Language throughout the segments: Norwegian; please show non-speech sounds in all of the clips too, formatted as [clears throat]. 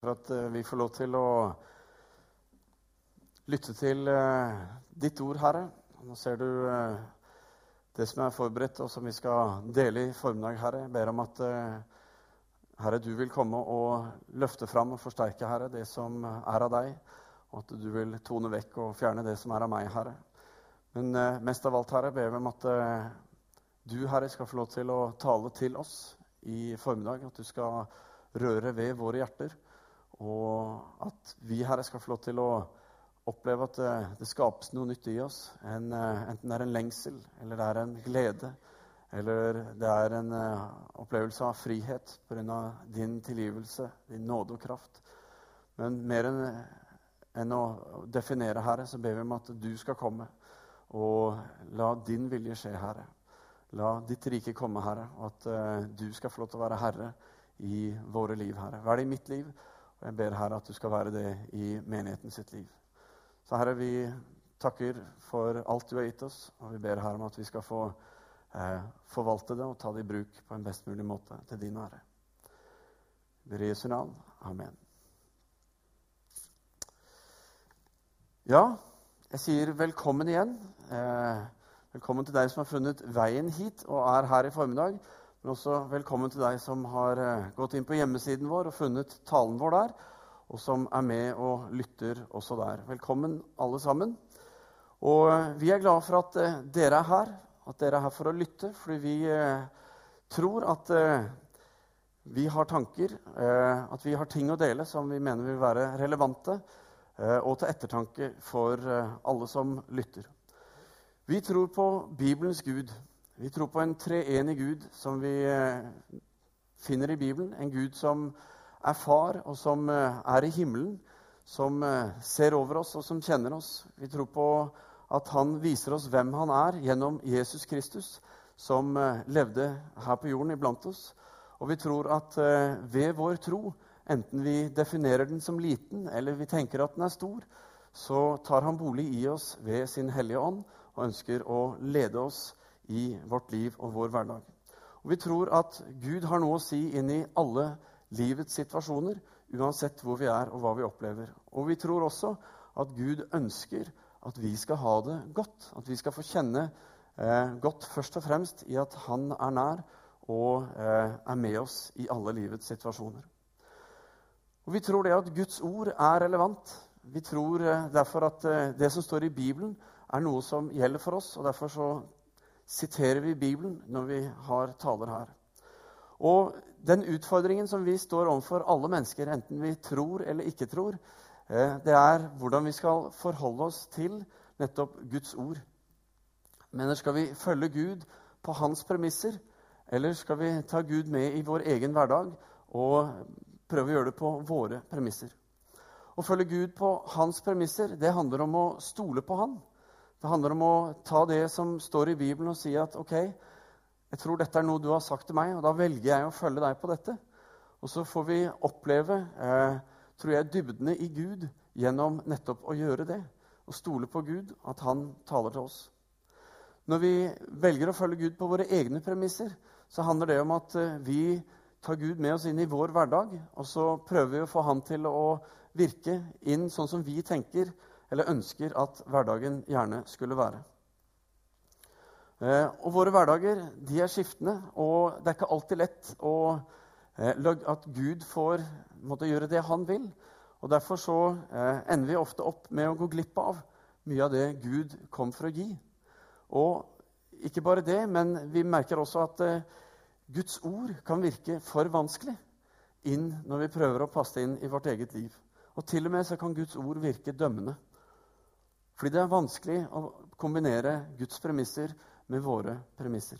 for at eh, vi får lov til å lytte til eh, ditt ord, Herre. Nå ser du eh, det som er forberedt, og som vi skal dele i formiddag, Herre. Jeg ber om at Herre, du vil komme og løfte fram og forsterke, Herre, det som er av deg, og at du vil tone vekk og fjerne det som er av meg, Herre. Men mest av alt, Herre, ber vi om at du, Herre, skal få lov til å tale til oss i formiddag. At du skal røre ved våre hjerter. Og at vi, Herre, skal få lov til å oppleve at det, det skapes noe nytt i oss. En, eh, enten det er en lengsel, eller det er en glede, eller det er en uh, opplevelse av frihet pga. din tilgivelse, din nåde og kraft. Men mer enn enn å definere, Herre, så ber vi om at du skal komme. Og la din vilje skje, Herre. La ditt rike komme, Herre, og at du skal få lov til å være herre i våre liv, Herre. Vær det i mitt liv, og jeg ber Herre at du skal være det i menigheten sitt liv. Så Herre, vi takker for alt du har gitt oss, og vi ber Herre om at vi skal få eh, forvalte det og ta det i bruk på en best mulig måte til din ære. I Jesu navn. Amen. Ja, jeg sier velkommen igjen. Eh, velkommen til deg som har funnet veien hit og er her i formiddag. Men også velkommen til deg som har eh, gått inn på hjemmesiden vår og funnet talen vår der, og som er med og lytter også der. Velkommen, alle sammen. Og eh, vi er glade for at eh, dere er her, at dere er her for å lytte, fordi vi tror at vi har tanker, at vi har ting å dele som vi mener vil være relevante og til ettertanke for alle som lytter. Vi tror på Bibelens Gud. Vi tror på en treenig Gud som vi eh, finner i Bibelen. En Gud som er far, og som eh, er i himmelen. Som eh, ser over oss, og som kjenner oss. Vi tror på at han viser oss hvem han er, gjennom Jesus Kristus, som levde her på jorden iblant oss. Og vi tror at ved vår tro, enten vi definerer den som liten, eller vi tenker at den er stor, så tar han bolig i oss ved sin Hellige Ånd og ønsker å lede oss i vårt liv og vår hverdag. Og Vi tror at Gud har noe å si inn i alle livets situasjoner, uansett hvor vi er og hva vi opplever. Og vi tror også at Gud ønsker at vi skal ha det godt. At vi skal få kjenne eh, godt først og fremst i at Han er nær og eh, er med oss i alle livets situasjoner. Og Vi tror det at Guds ord er relevant. Vi tror eh, derfor at eh, det som står i Bibelen, er noe som gjelder for oss. og Derfor så siterer vi Bibelen når vi har taler her. Og den utfordringen som vi står overfor, alle mennesker, enten vi tror eller ikke tror, eh, det er hvordan vi skal forholde oss til nettopp Guds ord. Men skal vi følge Gud på hans premisser, eller skal vi ta Gud med i vår egen hverdag og prøve å gjøre det på våre premisser? Å følge Gud på hans premisser det handler om å stole på han. Det handler om å ta det som står i Bibelen, og si at OK, jeg tror dette er noe du har sagt til meg, og da velger jeg å følge deg på dette. Og så får vi oppleve eh, tror jeg, dybdene i Gud gjennom nettopp å gjøre det. Og stole på Gud, at han taler til oss. Når vi velger å følge Gud på våre egne premisser, så handler det om at eh, vi tar Gud med oss inn i vår hverdag, og så prøver vi å få han til å virke inn sånn som vi tenker eller ønsker at hverdagen gjerne skulle være. Eh, og Våre hverdager de er skiftende, og det er ikke alltid lett å, eh, at Gud får måtte gjøre det han vil. Og Derfor så eh, ender vi ofte opp med å gå glipp av mye av det Gud kom for å gi. Og ikke bare det, men vi merker også at Guds ord kan virke for vanskelig inn når vi prøver å passe inn i vårt eget liv. Og til og med så kan Guds ord virke dømmende. Fordi det er vanskelig å kombinere Guds premisser med våre premisser.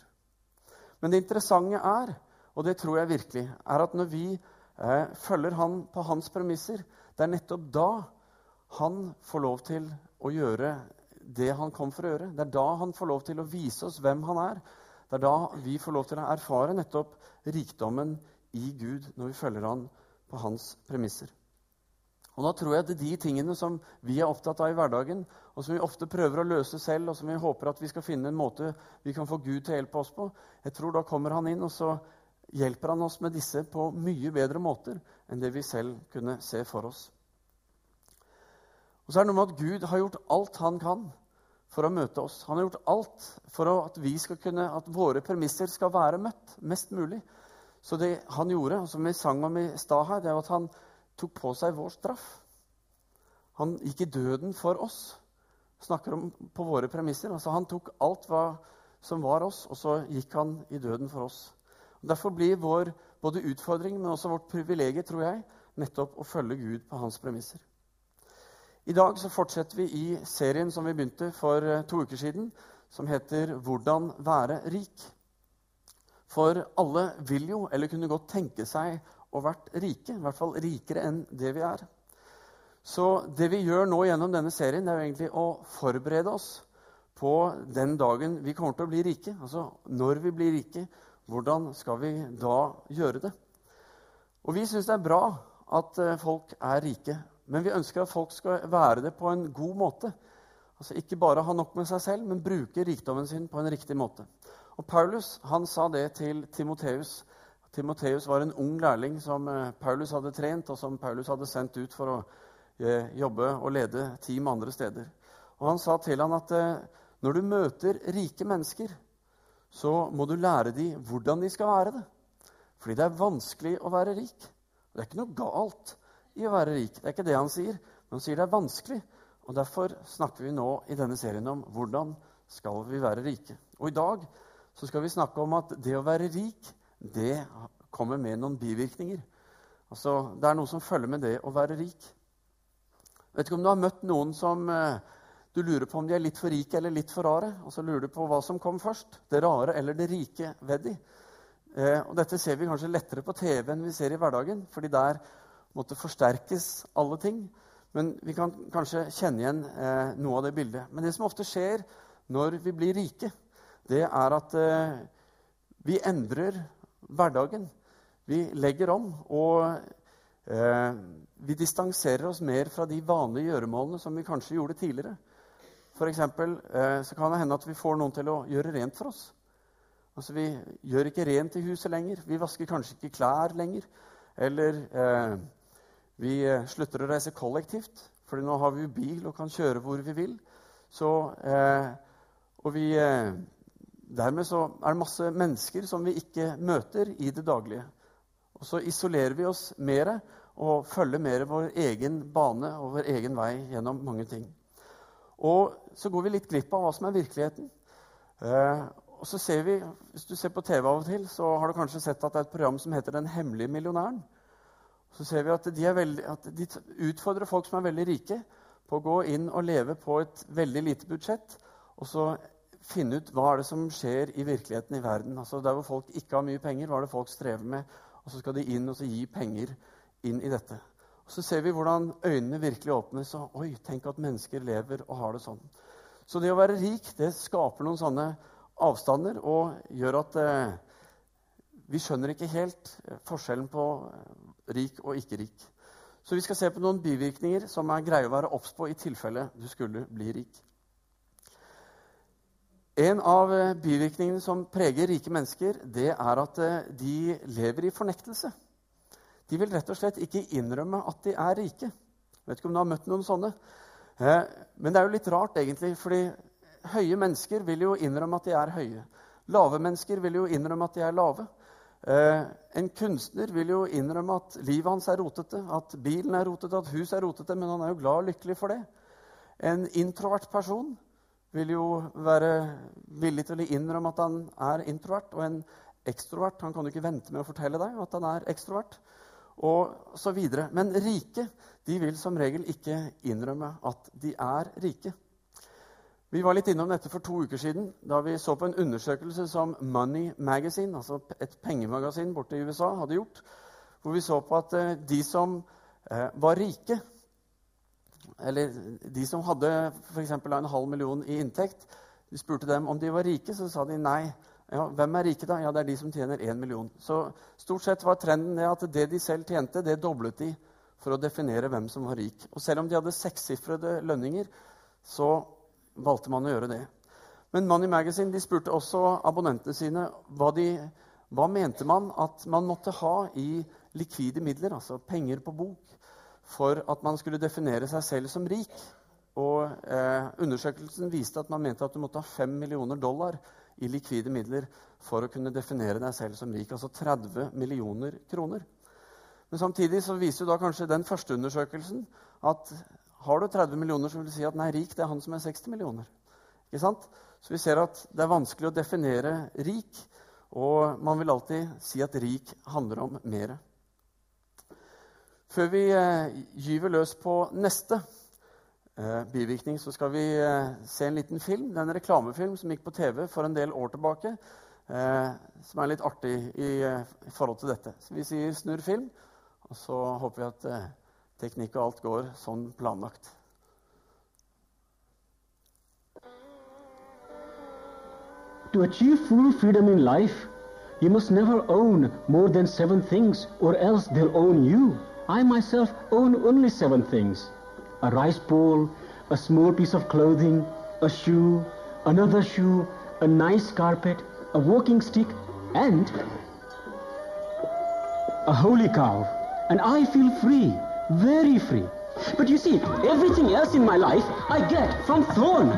Men det interessante er, og det tror jeg virkelig, er at når vi eh, følger han på hans premisser, det er nettopp da han får lov til å gjøre det han kom for å gjøre. Det er da han får lov til å vise oss hvem han er. Det er da vi får lov til å erfare nettopp rikdommen i Gud når vi følger han på hans premisser. Og da tror jeg at de tingene som vi er opptatt av i hverdagen, og som vi ofte prøver å løse selv, og som vi håper at vi skal finne en måte vi kan få Gud til å hjelpe oss på, jeg tror da kommer han inn, og så hjelper han oss med disse på mye bedre måter enn det vi selv kunne se for oss. Og så er det noe med at Gud har gjort alt han kan for å møte oss. Han har gjort alt for at, kunne, at våre premisser skal være møtt mest mulig. Så det han gjorde, og som vi sang om i stad her, det er at han tok på seg vår straff. Han gikk i døden for oss. Snakker om på våre premisser. Altså, han tok alt hva som var oss, og så gikk han i døden for oss. Og derfor blir vår både utfordring, men også vårt privilegium, tror jeg, nettopp å følge Gud på hans premisser. I dag så fortsetter vi i serien som vi begynte for eh, to uker siden, som heter 'Hvordan være rik'. For alle vil jo, eller kunne godt tenke seg, å vært rike. I hvert fall rikere enn det vi er. Så det vi gjør nå gjennom denne serien, det er jo egentlig å forberede oss på den dagen vi kommer til å bli rike. Altså når vi blir rike, hvordan skal vi da gjøre det? Og vi syns det er bra at eh, folk er rike, men vi ønsker at folk skal være det på en god måte. Altså Ikke bare ha nok med seg selv, men bruke rikdommen sin på en riktig måte. Og Paulus han sa det til Timoteus. Timoteus var en ung lærling som eh, Paulus hadde trent, og som Paulus hadde sendt ut for å eh, jobbe og lede team andre steder. Og Han sa til han at når du møter rike mennesker, så må du lære dem hvordan de skal være det. Fordi det er vanskelig å være rik. Det er ikke noe galt i å være rik. Det er ikke det han sier. Men han sier det er vanskelig. Og Derfor snakker vi nå i denne serien om hvordan skal vi være rike. Og i dag så skal vi snakke om at det å være rik, det kommer med noen bivirkninger. Altså, Det er noe som følger med det å være rik. Vet ikke om du har møtt noen som eh, du lurer på om de er litt for rike eller litt for rare. Og så lurer du på hva som kom først, det rare eller det rike ved de. Eh, og dette ser vi kanskje lettere på TV enn vi ser i hverdagen, fordi der måtte forsterkes alle ting. Men vi kan kanskje kjenne igjen eh, noe av det bildet. Men det som ofte skjer når vi blir rike, det er at vi endrer hverdagen. Vi legger om, og eh, vi distanserer oss mer fra de vanlige gjøremålene som vi kanskje gjorde tidligere. For eksempel, eh, så kan det hende at vi får noen til å gjøre rent for oss. Altså, Vi gjør ikke rent i huset lenger. Vi vasker kanskje ikke klær lenger. Eller eh, vi eh, slutter å reise kollektivt, for nå har vi jo bil og kan kjøre hvor vi vil. Så, eh, og vi, eh, dermed så er det masse mennesker som vi ikke møter i det daglige. Og så isolerer vi oss mer og følger mer vår egen bane og vår egen vei gjennom mange ting. Og så går vi litt glipp av hva som er virkeligheten. Eh, og så ser vi, Hvis du ser på TV av og til, så har du kanskje sett at det er et program som heter 'Den hemmelige millionæren'. Så ser vi at de, veldig, at de, utfordrer folk som er veldig rike, på å gå inn og leve på et veldig lite budsjett, og så finne ut hva er det som skjer i virkeligheten i verden. Altså Der hvor folk ikke har mye penger, hva er det folk strever med? Og så skal de inn og så gi penger inn i dette. Så ser vi hvordan øynene virkelig åpnes. Og oi, tenk at mennesker lever og har det sånn. Så det å være rik det skaper noen sånne avstander og gjør at eh, vi skjønner ikke helt eh, forskjellen på eh, rik og ikke rik. Så vi skal se på noen bivirkninger som er greie å være obs på i tilfelle du skulle bli rik. En av eh, bivirkningene som preger rike mennesker, det er at de lever i fornektelse. De vil rett og slett ikke innrømme at de er rike. Jeg vet ikke om du har møtt noen sånne. Eh, men det er jo litt rart, egentlig, fordi høye mennesker vil jo innrømme at de er høye. Lave mennesker vil jo innrømme at de er lave. Eh, en kunstner vil jo innrømme at livet hans er rotete, at bilen er rotete, at huset er rotete, men han er jo glad og lykkelig for det. En introvert person vil jo være villig til å innrømme at han er introvert. Og en ekstrovert han kan jo ikke vente med å fortelle deg at han er ekstrovert og så videre. Men rike de vil som regel ikke innrømme at de er rike. Vi var litt innom dette for to uker siden da vi så på en undersøkelse som Money Magazine, altså et pengemagasin borte i USA, hadde gjort. Hvor vi så på at eh, de som eh, var rike, eller de som hadde f.eks. en halv million i inntekt, vi spurte dem om de var rike, så sa de nei. Ja, hvem er rike, da? Ja, Det er de som tjener én million. Så stort sett var trenden det at det de selv tjente, det doblet de for å definere hvem som var rik. Og selv om de hadde sekssifrede lønninger, så valgte man å gjøre det. Men Money Magazine de spurte også abonnentene sine hva de Hva mente man at man måtte ha i likvide midler, altså penger på bok, for at man skulle definere seg selv som rik? Og eh, Undersøkelsen viste at man mente at du måtte ha 5 millioner dollar i likvide midler for å kunne definere deg selv som rik, altså 30 millioner kroner. Men samtidig så viser jo da kanskje den første undersøkelsen at har du 30 millioner, så vil du si at nei, rik det er han som er 60 millioner. Ikke sant? Så vi ser at det er vanskelig å definere rik, og man vil alltid si at rik handler om mer. Før vi eh, gyver løs på neste eh, bivirkning, så skal vi eh, se en liten film. Det er en reklamefilm som gikk på TV for en del år tilbake, som er litt artig i, forhold til dette. Så vi sier 'snurr film', og så håper vi at teknikk og alt går sånn planlagt. To achieve full freedom in life, you must never own more than seven things, or else they'll own you. I myself own only seven things a rice bowl, a small piece of clothing, a shoe, another shoe, a nice carpet, a walking stick, and a holy cow. And I feel free, very free. But you see, everything else in my life I get from Thorn.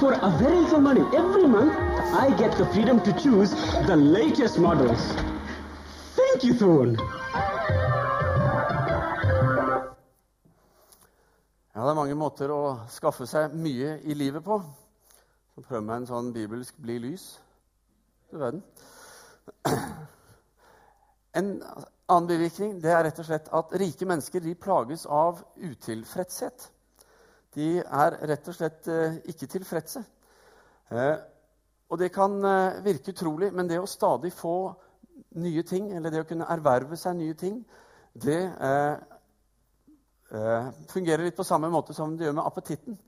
For a very little money every month, I get the freedom to choose the latest models. Thank you, Thorn. Ja, Det er mange måter å skaffe seg mye i livet på. Så prøv meg en sånn bibelsk 'bli lys'. Du verden. En annen bivirkning det er rett og slett at rike mennesker de plages av utilfredshet. De er rett og slett eh, ikke tilfredse. Eh, og det kan eh, virke utrolig, men det å stadig få nye ting, eller det å kunne erverve seg nye ting, det fungerer litt på samme måte som det gjør med appetitten.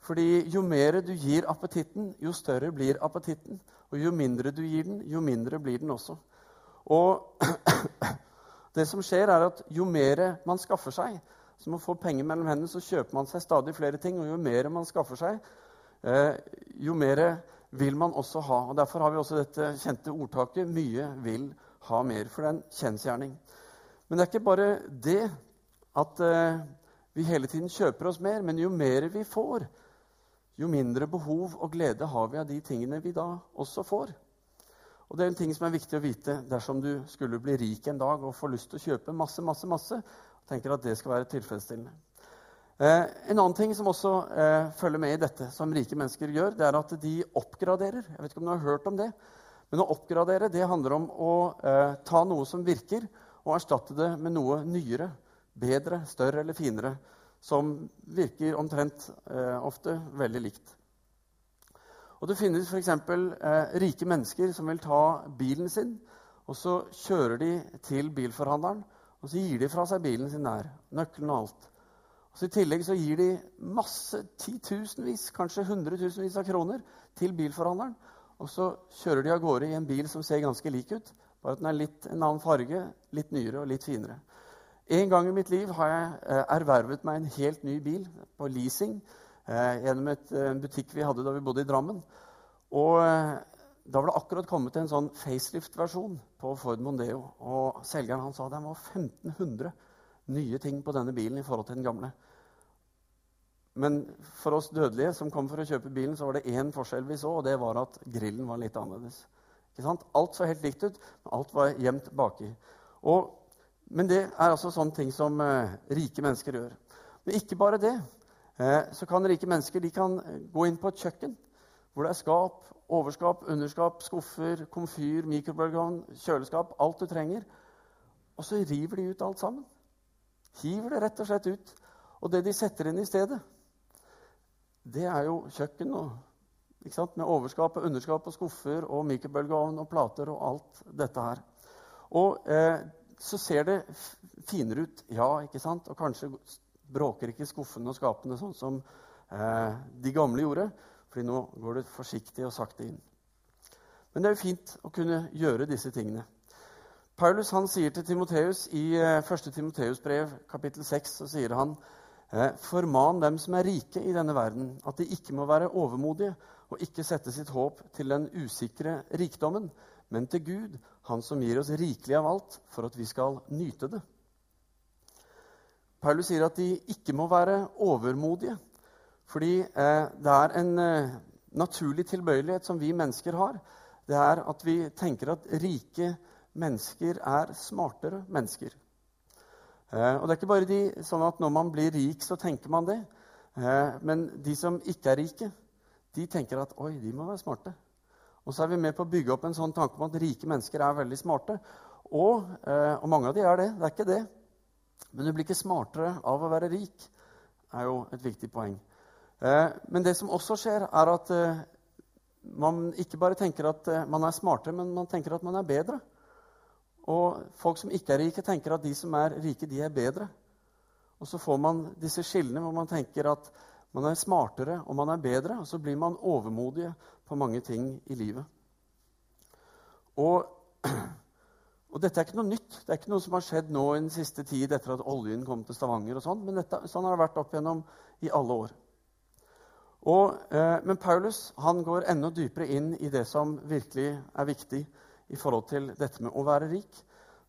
Fordi jo mer du gir appetitten, jo større blir appetitten. Og jo mindre du gir den, jo mindre blir den også. Og [clears throat] det som skjer, er at jo mer man skaffer seg, som å få penger mellom hendene, så kjøper man seg stadig flere ting. Og jo mer man skaffer seg, eh, jo mer vil man også ha. Og Derfor har vi også dette kjente ordtaket 'mye vil ha mer'. For det er en kjensgjerning. Men det er ikke bare det at eh, vi hele tiden kjøper oss mer, men jo mer vi får, jo mindre behov og glede har vi av de tingene vi da også får. Og det er en ting som er viktig å vite dersom du skulle bli rik en dag og få lyst til å kjøpe masse, masse, masse, og tenker at det skal være tilfredsstillende. Eh, en annen ting som også eh, følger med i dette, som rike mennesker gjør, det er at de oppgraderer. Jeg vet ikke om du har hørt om det, men å oppgradere det handler om å eh, ta noe som virker, og erstatte det med noe nyere, bedre, større eller finere, som virker omtrent eh, ofte veldig likt. Og Det finnes f.eks. Eh, rike mennesker som vil ta bilen sin, og så kjører de til bilforhandleren, og så gir de fra seg bilen sin der. Nøkkelen og alt. Og så I tillegg så gir de masse, titusenvis, kanskje hundretusenvis av kroner til bilforhandleren. Og så kjører de av gårde i en bil som ser ganske lik ut, bare at den er litt en annen farge, litt nyere og litt finere. En gang i mitt liv har jeg eh, ervervet meg en helt ny bil på leasing eh, gjennom et, eh, en butikk vi hadde da vi bodde i Drammen. Og eh, da var det akkurat kommet en sånn facelift-versjon på Ford Mondeo. Og selgeren han sa det var 1500 nye ting på denne bilen i forhold til den gamle. Men for oss dødelige som kom for å kjøpe bilen, så var det én forskjell vi så, og det var at grillen var litt annerledes. Alt så helt likt ut, men alt var gjemt baki. Og, men det er altså sånne ting som eh, rike mennesker gjør. Men ikke bare det. Eh, så kan rike mennesker kan gå inn på et kjøkken hvor det er skap, overskap, underskap, skuffer, komfyr, mikrobølgeovn, kjøleskap Alt du trenger. Og så river de ut alt sammen. Hiver det rett og slett ut. Og det de setter inn i stedet, det er jo kjøkken og, med overskap og underskap og skuffer og mikrobølgeovn og plater og alt dette her. Og eh, så ser det finere ut, ja, ikke sant? Og kanskje bråker ikke skuffene og skapene sånn som eh, de gamle gjorde. fordi nå går det forsiktig og sakte inn. Men det er jo fint å kunne gjøre disse tingene. Paulus han sier til Timoteus i 1. Eh, Timoteus brev, kapittel 6, så sier han eh, Forman dem som er rike i denne verden, at de ikke må være overmodige og ikke sette sitt håp til den usikre rikdommen, men til Gud, Han som gir oss rikelig av alt, for at vi skal nyte det. Paulus sier at de ikke må være overmodige, fordi eh, det er en eh, naturlig tilbøyelighet som vi mennesker har. Det er at vi tenker at rike mennesker er smartere mennesker. Eh, og det er ikke bare de, sånn at når man blir rik, så tenker man det. Eh, men de som ikke er rike, de tenker at oi, de må være smarte. Og så er vi med på å bygge opp en sånn tanke om at rike mennesker er veldig smarte. Og, eh, og mange av de er det. Det er ikke det. Men du blir ikke smartere av å være rik, er jo et viktig poeng. Men det som også skjer, er at man ikke bare tenker at man er smartere, men man tenker at man er bedre. Og folk som ikke er rike, tenker at de som er rike, de er bedre. Og så får man disse skillene hvor man tenker at man er smartere og man er bedre, og så blir man overmodige på mange ting i livet. Og, og dette er ikke noe nytt. Det er ikke noe som har skjedd nå i den siste tid etter at oljen kom til Stavanger. og sånn, Men dette, sånn har det vært opp gjennom i alle år. Og, eh, men Paulus han går enda dypere inn i det som virkelig er viktig i forhold til dette med å være rik.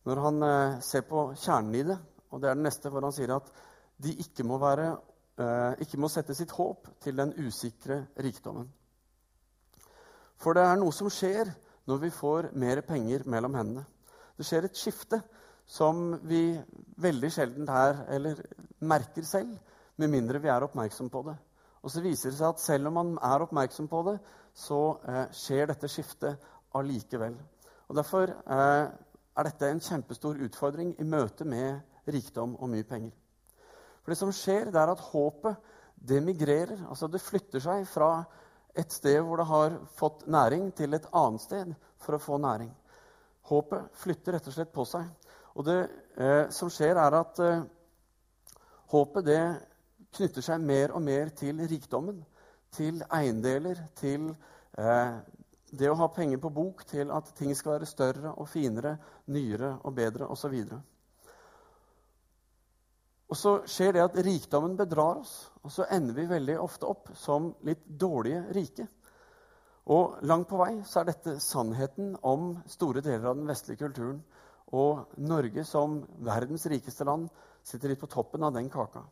Når han eh, ser på kjernen i det, og det er den neste, hvor han sier at de ikke må, være, eh, ikke må sette sitt håp til den usikre rikdommen. For det er noe som skjer når vi får mer penger mellom hendene. Det skjer et skifte som vi veldig sjelden er, eller merker selv, med mindre vi er oppmerksom på det. Og så viser det seg at selv om man er oppmerksom på det, så eh, skjer dette skiftet allikevel. Og Derfor eh, er dette en kjempestor utfordring i møte med rikdom og mye penger. For det som skjer, det er at håpet det migrerer. Altså det flytter seg fra et sted hvor det har fått næring, til et annet sted for å få næring. Håpet flytter rett og slett på seg. Og det eh, som skjer, er at eh, håpet det knytter seg mer og mer til rikdommen. Til eiendeler, til eh, det å ha penger på bok til at ting skal være større og finere, nyere og bedre osv. Og så skjer det at rikdommen bedrar oss, og så ender vi veldig ofte opp som litt dårlige rike. Og langt på vei så er dette sannheten om store deler av den vestlige kulturen. Og Norge som verdens rikeste land sitter litt på toppen av den kaka.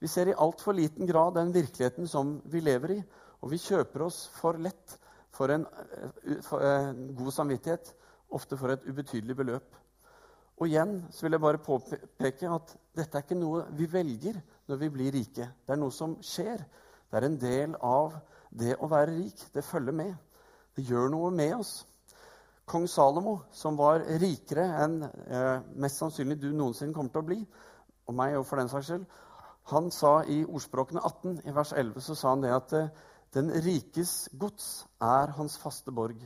Vi ser i altfor liten grad den virkeligheten som vi lever i, og vi kjøper oss for lett for en, eh, for en god samvittighet, ofte for et ubetydelig beløp. Og igjen så vil jeg bare påpeke at dette er ikke noe vi velger når vi blir rike. Det er noe som skjer. Det er en del av det å være rik. Det følger med. Det gjør noe med oss. Kong Salomo, som var rikere enn eh, mest sannsynlig du noensinne kommer til å bli, og meg og for den saks skyld, han sa i Ordspråkene 18, i vers 11, så sa han det at eh, den rikes gods er hans faste borg.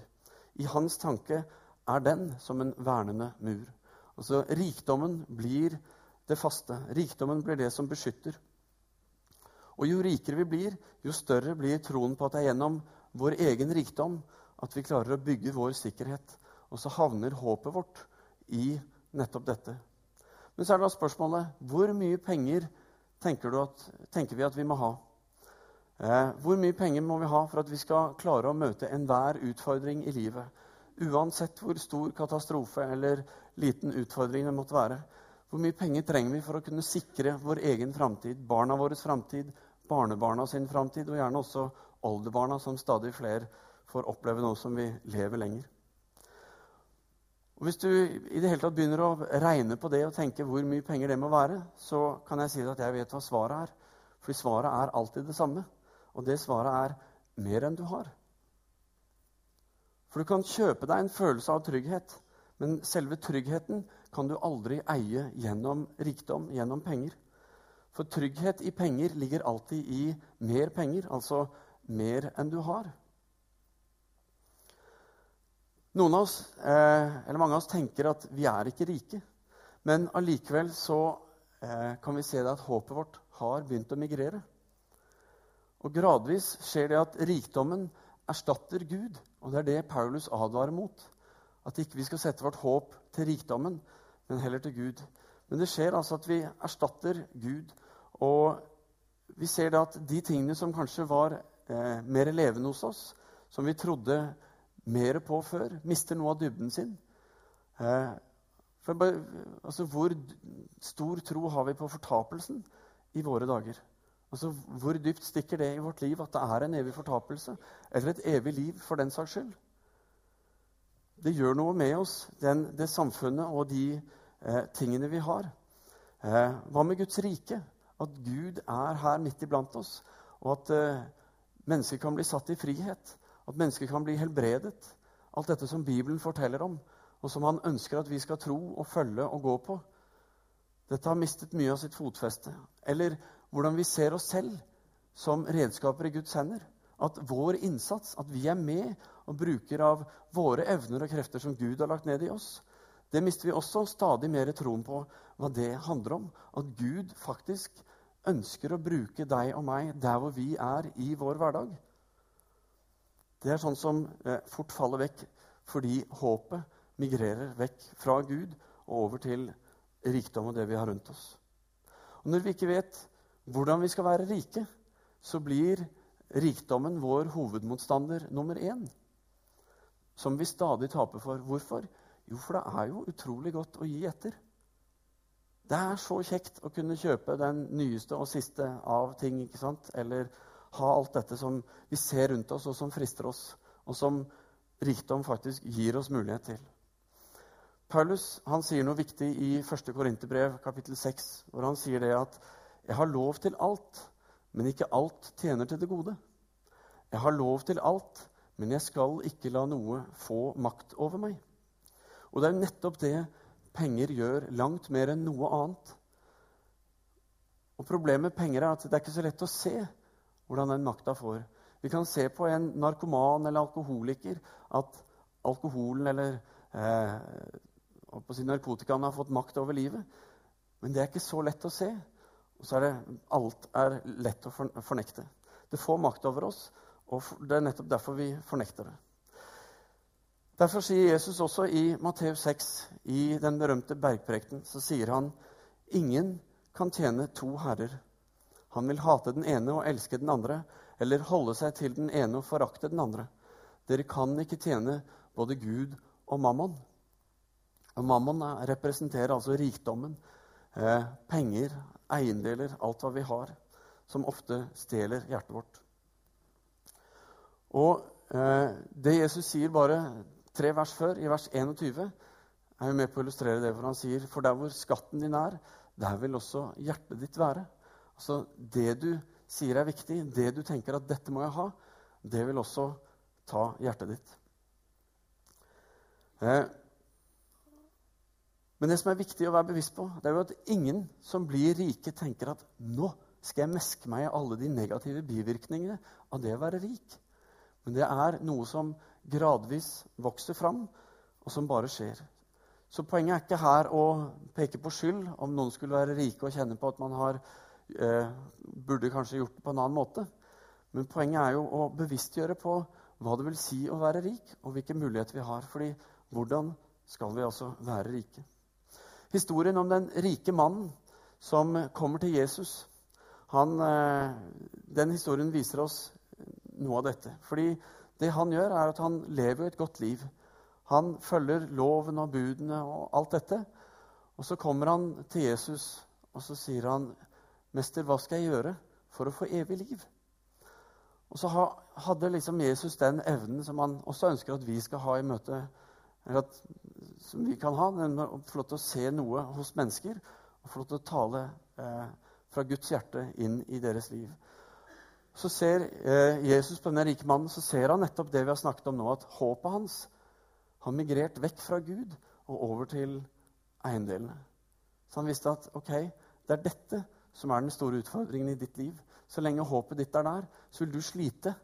I hans tanke er den som en vernende mur. Altså, Rikdommen blir det faste. Rikdommen blir det som beskytter. Og Jo rikere vi blir, jo større blir troen på at det er gjennom vår egen rikdom at vi klarer å bygge vår sikkerhet. Og så havner håpet vårt i nettopp dette. Men så er da spørsmålet hvor mye penger tenker, at, tenker vi at vi må ha? Eh, hvor mye penger må vi ha for at vi skal klare å møte enhver utfordring i livet? Uansett hvor stor katastrofe eller liten utfordring det måtte være. Hvor mye penger trenger vi for å kunne sikre vår egen framtid, barna våres framtid, barnebarna sin framtid, og gjerne også oldebarna, som stadig flere får oppleve nå som vi lever lenger. Og Hvis du i det hele tatt begynner å regne på det og tenke hvor mye penger det må være, så kan jeg si at jeg vet hva svaret er. For svaret er alltid det samme. Og det svaret er mer enn du har. For du kan kjøpe deg en følelse av trygghet, men selve tryggheten kan du aldri eie gjennom rikdom, gjennom penger. For trygghet i penger ligger alltid i mer penger, altså mer enn du har. Noen av oss, eh, eller Mange av oss tenker at vi er ikke rike. Men allikevel så eh, kan vi se at håpet vårt har begynt å migrere. Og gradvis skjer det at rikdommen erstatter Gud. Og det er det Paulus advarer mot. At ikke vi skal sette vårt håp til rikdommen, men heller til Gud. Men det skjer altså at vi erstatter Gud. Og vi ser da at de tingene som kanskje var eh, mer levende hos oss, som vi trodde mer på før, mister noe av dybden sin. Eh, for, altså, hvor stor tro har vi på fortapelsen i våre dager? Altså, Hvor dypt stikker det i vårt liv at det er en evig fortapelse? Eller et evig liv, for den saks skyld? Det gjør noe med oss, den, det samfunnet og de eh, tingene vi har. Eh, hva med Guds rike? At Gud er her midt iblant oss, og at eh, mennesker kan bli satt i frihet. At mennesker kan bli helbredet. Alt dette som Bibelen forteller om, og som han ønsker at vi skal tro og følge og gå på. Dette har mistet mye av sitt fotfeste. Eller hvordan vi ser oss selv som redskaper i Guds hender. At vår innsats, at vi er med og bruker av våre evner og krefter som Gud har lagt ned i oss, det mister vi også stadig mer troen på hva det handler om. At Gud faktisk ønsker å bruke deg og meg der hvor vi er i vår hverdag. Det er sånn som eh, fort faller vekk fordi håpet migrerer vekk fra Gud og over til rikdom og det vi har rundt oss. Og Når vi ikke vet hvordan vi skal være rike, så blir rikdommen vår hovedmotstander nummer én. Som vi stadig taper for. Hvorfor? Jo, for det er jo utrolig godt å gi etter. Det er så kjekt å kunne kjøpe den nyeste og siste av ting. ikke sant? Eller ha alt dette som vi ser rundt oss, og som frister oss. Og som rikdom faktisk gir oss mulighet til. Paulus han sier noe viktig i 1. Korinterbrev kapittel 6, hvor han sier det at jeg har lov til alt, men ikke alt tjener til det gode. Jeg har lov til alt, men jeg skal ikke la noe få makt over meg. Og det er nettopp det penger gjør, langt mer enn noe annet. Og Problemet med penger er at det er ikke så lett å se hvordan den makta får. Vi kan se på en narkoman eller alkoholiker at alkoholen eller eh, narkotikaen har fått makt over livet. Men det er ikke så lett å se. Og så er det alt er lett å fornekte. Det får makt over oss, og det er nettopp derfor vi fornekter det. Derfor sier Jesus også i Matteus 6, i den berømte bergprekten, så sier han ingen kan tjene to herrer. Han vil hate den ene og elske den andre, eller holde seg til den ene og forakte den andre. Dere kan ikke tjene både Gud og mammon. Og mammon representerer altså rikdommen, eh, penger, eiendeler, alt hva vi har, som ofte stjeler hjertet vårt. Og eh, det Jesus sier bare tre vers før, i vers 21, er jo med på å illustrere det, for han sier For der hvor skatten din er, der vil også hjertet ditt være. Altså det du sier er viktig, det du tenker at 'dette må jeg ha', det vil også ta hjertet ditt. Eh, men det som er viktig å være bevisst på, det er jo at ingen som blir rike, tenker at nå skal jeg meske meg i alle de negative bivirkningene av det å være rik. Men det er noe som gradvis vokser fram, og som bare skjer. Så poenget er ikke her å peke på skyld om noen skulle være rike og kjenne på at man har, eh, burde kanskje gjort det på en annen måte. Men poenget er jo å bevisstgjøre på hva det vil si å være rik, og hvilke muligheter vi har. Fordi hvordan skal vi altså være rike? Historien om den rike mannen som kommer til Jesus. Han, eh, den historien viser oss noe av dette. Fordi det han gjør, er at han lever et godt liv. Han følger loven og budene og alt dette. Og så kommer han til Jesus, og så sier han, 'Mester, hva skal jeg gjøre for å få evig liv?' Og så hadde liksom Jesus den evnen som han også ønsker at vi skal ha i møte at som vi kan ha, nemlig å få lov til å se noe hos mennesker og få lov til å tale eh, fra Guds hjerte inn i deres liv. Så ser eh, Jesus på denne rike mannen så ser han nettopp det vi har snakket om nå, at håpet hans har migrert vekk fra Gud og over til eiendelene. Så han visste at ok, det er dette som er den store utfordringen i ditt liv. Så lenge håpet ditt er der, så vil du slite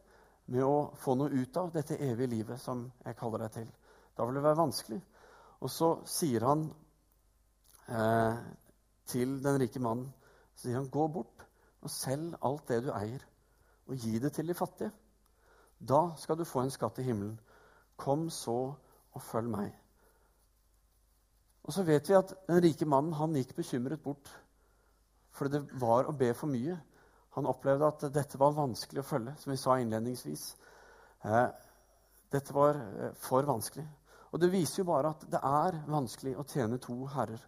med å få noe ut av dette evige livet som jeg kaller deg til. Da vil det være vanskelig. Og så sier han eh, til den rike mannen så sier han, Gå bort og selg alt det du eier, og gi det til de fattige. Da skal du få en skatt i himmelen. Kom så og følg meg. Og så vet vi at den rike mannen han gikk bekymret bort. For det var å be for mye. Han opplevde at dette var vanskelig å følge, som vi sa innledningsvis. Eh, Dette var eh, for vanskelig. Og det viser jo bare at det er vanskelig å tjene to herrer,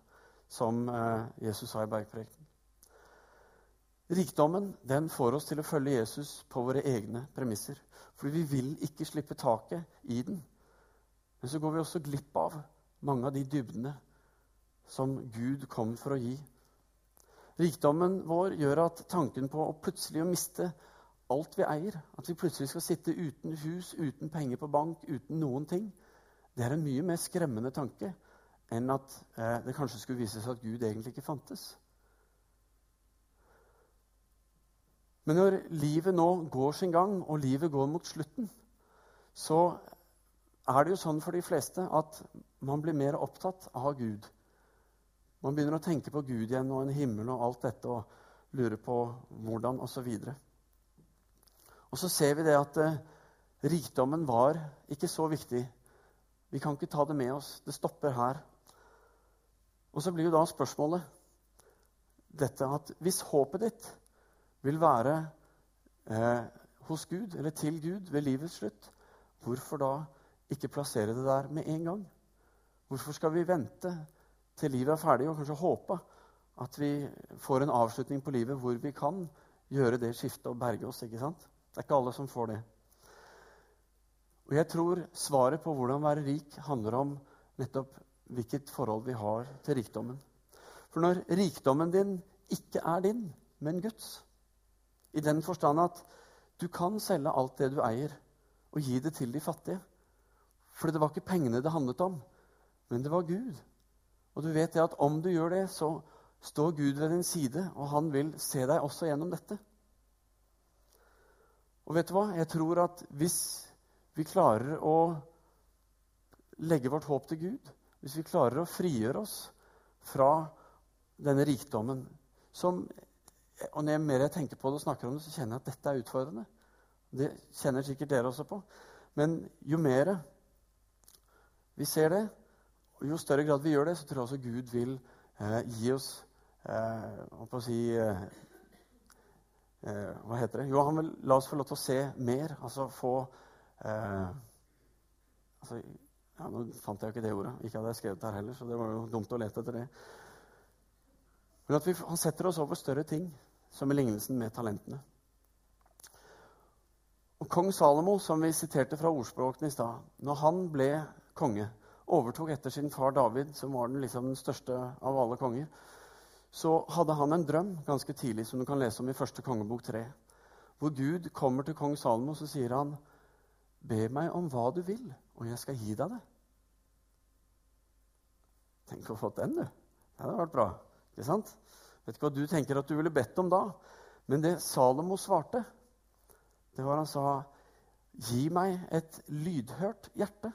som eh, Jesus sa i bergprekenen. Rikdommen den får oss til å følge Jesus på våre egne premisser. Fordi vi vil ikke slippe taket i den. Men så går vi også glipp av mange av de dybdene som Gud kom for å gi. Rikdommen vår gjør at tanken på å plutselig å miste alt vi eier, at vi plutselig skal sitte uten hus, uten penger på bank, uten noen ting, det er en mye mer skremmende tanke enn at eh, det kanskje skulle vise seg at Gud egentlig ikke fantes. Men når livet nå går sin gang, og livet går mot slutten, så er det jo sånn for de fleste at man blir mer opptatt av Gud. Man begynner å tenke på Gud igjen og en himmel og alt dette og lurer på hvordan osv. Og, og så ser vi det at eh, rikdommen var ikke så viktig vi kan ikke ta det med oss. Det stopper her. Og så blir jo da spørsmålet dette at hvis håpet ditt vil være eh, hos Gud, eller til Gud, ved livets slutt, hvorfor da ikke plassere det der med en gang? Hvorfor skal vi vente til livet er ferdig, og kanskje håpe at vi får en avslutning på livet hvor vi kan gjøre det skiftet og berge oss? ikke sant? Det er ikke alle som får det. Og jeg tror svaret på hvordan være rik handler om nettopp hvilket forhold vi har til rikdommen. For når rikdommen din ikke er din, men Guds, i den forstand at du kan selge alt det du eier, og gi det til de fattige For det var ikke pengene det handlet om, men det var Gud. Og du vet det at om du gjør det, så står Gud ved din side, og han vil se deg også gjennom dette. Og vet du hva? Jeg tror at hvis vi klarer å legge vårt håp til Gud, hvis vi klarer å frigjøre oss fra denne rikdommen som Og når jeg mer jeg tenker på det og snakker om det, så kjenner jeg at dette er utfordrende. Det kjenner sikkert dere også på. Men jo mer vi ser det, og jo større grad vi gjør det, så tror jeg også Gud vil eh, gi oss eh, å si, eh, eh, Hva heter det? Jo, han vil la oss få lov til å se mer. Altså få Eh, altså, ja, nå fant jeg jo ikke det ordet. Ikke hadde jeg skrevet det her heller, så det var jo dumt å lete etter det. Men at vi, han setter oss over større ting, som i lignelsen med talentene. Og Kong Salomo, som vi siterte fra ordspråkene i stad, når han ble konge, overtok etter sin far David, som var den, liksom, den største av alle konger, så hadde han en drøm ganske tidlig, som du kan lese om i første kongebok 3, hvor Gud kommer til kong Salomo så sier han, Be meg om hva du vil, og jeg skal gi deg det. Tenk å få den, du. Det hadde vært bra. Ikke sant? Vet ikke hva du tenker at du ville bedt om da. Men det Salomo svarte, det var han sa Gi meg et lydhørt hjerte,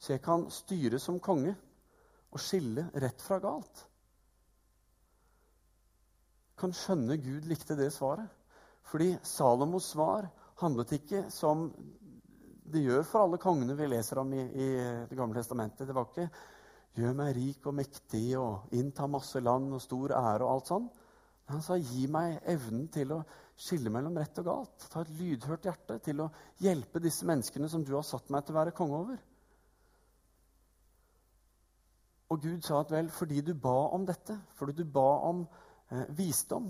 så jeg kan styre som konge og skille rett fra galt. Kan skjønne Gud likte det svaret. Fordi Salomos svar handlet ikke som det gjør for alle kongene vi leser om i, i Det gamle testamentet. Det var ikke 'gjør meg rik og mektig' og 'innta masse land og stor ære' og alt sånn. Han sa 'gi meg evnen til å skille mellom rett og galt'. Ta et lydhørt hjerte til å hjelpe disse menneskene som du har satt meg til å være konge over. Og Gud sa at vel, fordi du ba om dette, fordi du ba om eh, visdom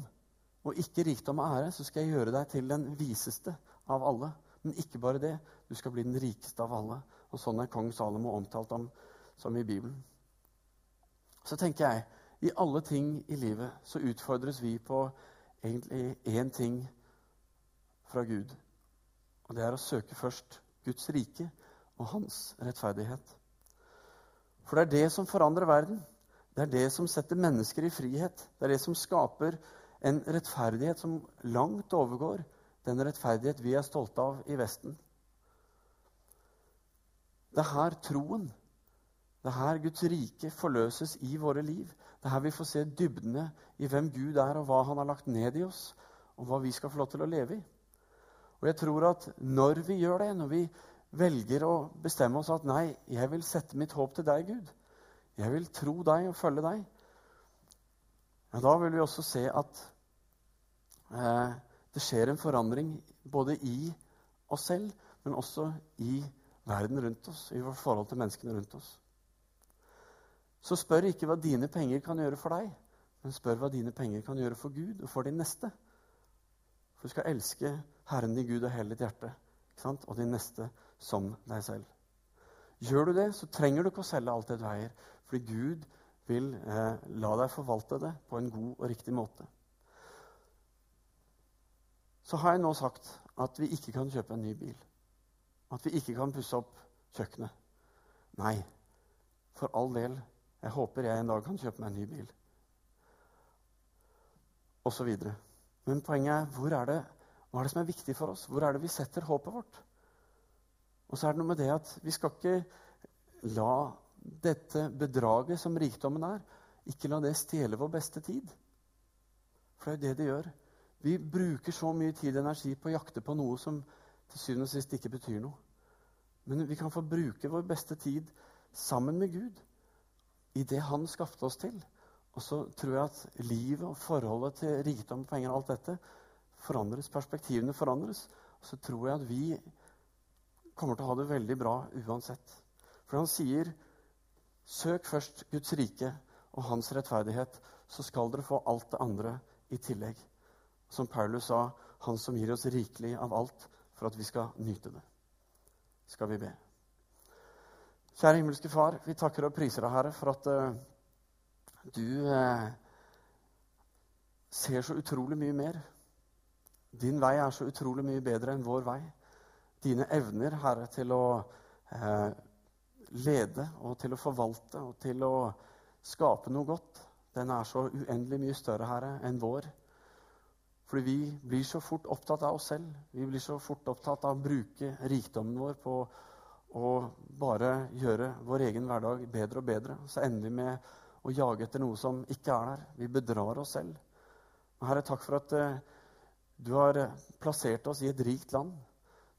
og ikke rikdom og ære, så skal jeg gjøre deg til den viseste av alle. Men ikke bare det. Du skal bli den rikeste av alle. Og sånn er kong Salomo omtalt om som i Bibelen. Så tenker jeg i alle ting i livet så utfordres vi på egentlig én ting fra Gud. Og det er å søke først Guds rike og hans rettferdighet. For det er det som forandrer verden. Det er det som setter mennesker i frihet. Det er det som skaper en rettferdighet som langt overgår den rettferdighet vi er stolte av i Vesten. Det er her troen, det er her Guds rike forløses i våre liv. Det er her vi får se dybdene i hvem Gud er, og hva han har lagt ned i oss, og hva vi skal få lov til å leve i. Og jeg tror at når vi gjør det, når vi velger å bestemme oss at nei, jeg vil sette mitt håp til deg, Gud, jeg vil tro deg og følge deg, ja, da vil vi også se at eh, det skjer en forandring både i oss selv, men også i verden rundt oss, i vårt forhold til menneskene rundt oss. Så spør ikke hva dine penger kan gjøre for deg, men spør hva dine penger kan gjøre for Gud og for din neste. For du skal elske Herren din Gud av hele ditt hjerte og din neste som deg selv. Gjør du det, så trenger du ikke å selge alt det du eier, fordi Gud vil eh, la deg forvalte det på en god og riktig måte. Så har jeg nå sagt at vi ikke kan kjøpe en ny bil. At vi ikke kan pusse opp kjøkkenet. Nei, for all del. Jeg håper jeg en dag kan kjøpe meg en ny bil. Og så videre. Men poenget er hvor er det, hva er det som er viktig for oss? Hvor er det vi setter håpet vårt? Og så er det noe med det at vi skal ikke la dette bedraget som rikdommen er, ikke la det stjele vår beste tid. For det er jo det det gjør. Vi bruker så mye tid og energi på å jakte på noe som til syvende og sist ikke betyr noe. Men vi kan få bruke vår beste tid sammen med Gud i det Han skapte oss til. Og så tror jeg at livet og forholdet til rikdom, penger og alt dette forandres. Perspektivene forandres. Og så tror jeg at vi kommer til å ha det veldig bra uansett. For han sier Søk først Guds rike og hans rettferdighet, så skal dere få alt det andre i tillegg. Som Paulus sa, han som gir oss rikelig av alt for at vi skal nyte det. Skal vi be. Kjære himmelske Far, vi takker og priser deg, Herre, for at uh, du uh, ser så utrolig mye mer. Din vei er så utrolig mye bedre enn vår vei. Dine evner, Herre, til å uh, lede og til å forvalte og til å skape noe godt, den er så uendelig mye større, Herre, enn vår. Fordi vi blir så fort opptatt av oss selv. Vi blir så fort opptatt av å bruke rikdommen vår på å bare gjøre vår egen hverdag bedre og bedre. Så ender vi med å jage etter noe som ikke er der. Vi bedrar oss selv. Herre, takk for at uh, du har plassert oss i et rikt land.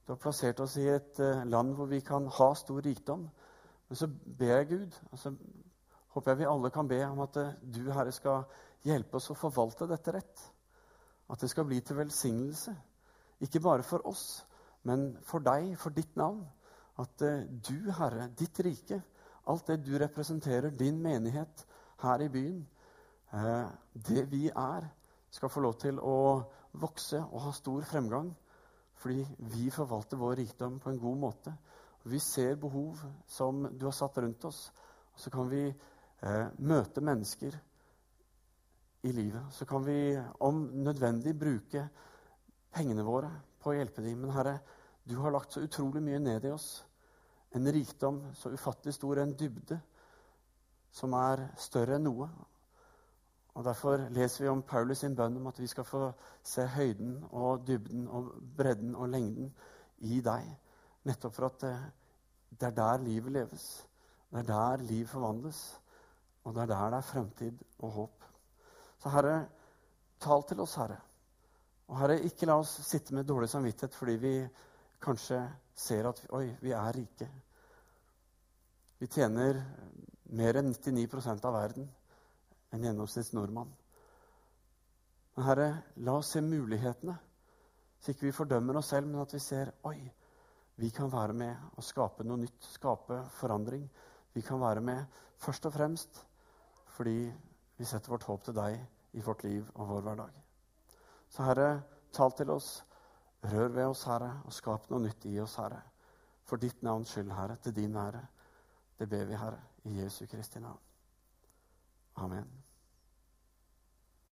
Du har plassert oss i et uh, land hvor vi kan ha stor rikdom. Men så ber jeg Gud, og så håper jeg vi alle kan be om at du, Herre, skal hjelpe oss å forvalte dette rett. At det skal bli til velsignelse. Ikke bare for oss, men for deg, for ditt navn. At eh, du, Herre, ditt rike, alt det du representerer, din menighet her i byen, eh, det vi er, skal få lov til å vokse og ha stor fremgang. Fordi vi forvalter vår rikdom på en god måte. Vi ser behov som du har satt rundt oss. Så kan vi eh, møte mennesker i livet. Så kan vi om nødvendig bruke pengene våre på å hjelpe dem. Men Herre, du har lagt så utrolig mye ned i oss. En rikdom så ufattelig stor, en dybde som er større enn noe. Og Derfor leser vi om Paulus sin bønn om at vi skal få se høyden og dybden og bredden og lengden i deg. Nettopp for at eh, det er der livet leves. Det er der liv forvandles. Og det er der det er fremtid og håp. Så Herre, tal til oss, Herre. Og Herre, ikke la oss sitte med dårlig samvittighet fordi vi kanskje ser at oi, vi er rike. Vi tjener mer enn 99% av verden enn gjennomsnitts nordmann. Men Herre, la oss se mulighetene, så ikke vi fordømmer oss selv, men at vi ser oi, vi kan være med og skape noe nytt, skape forandring. Vi kan være med først og fremst fordi vi setter vårt håp til deg i vårt liv og vår hverdag. Så Herre, tal til oss. Rør ved oss, Herre, og skap noe nytt i oss, Herre. For ditt navns skyld, Herre, til din ære. Det ber vi, Herre, i Jesu Kristi navn. Amen.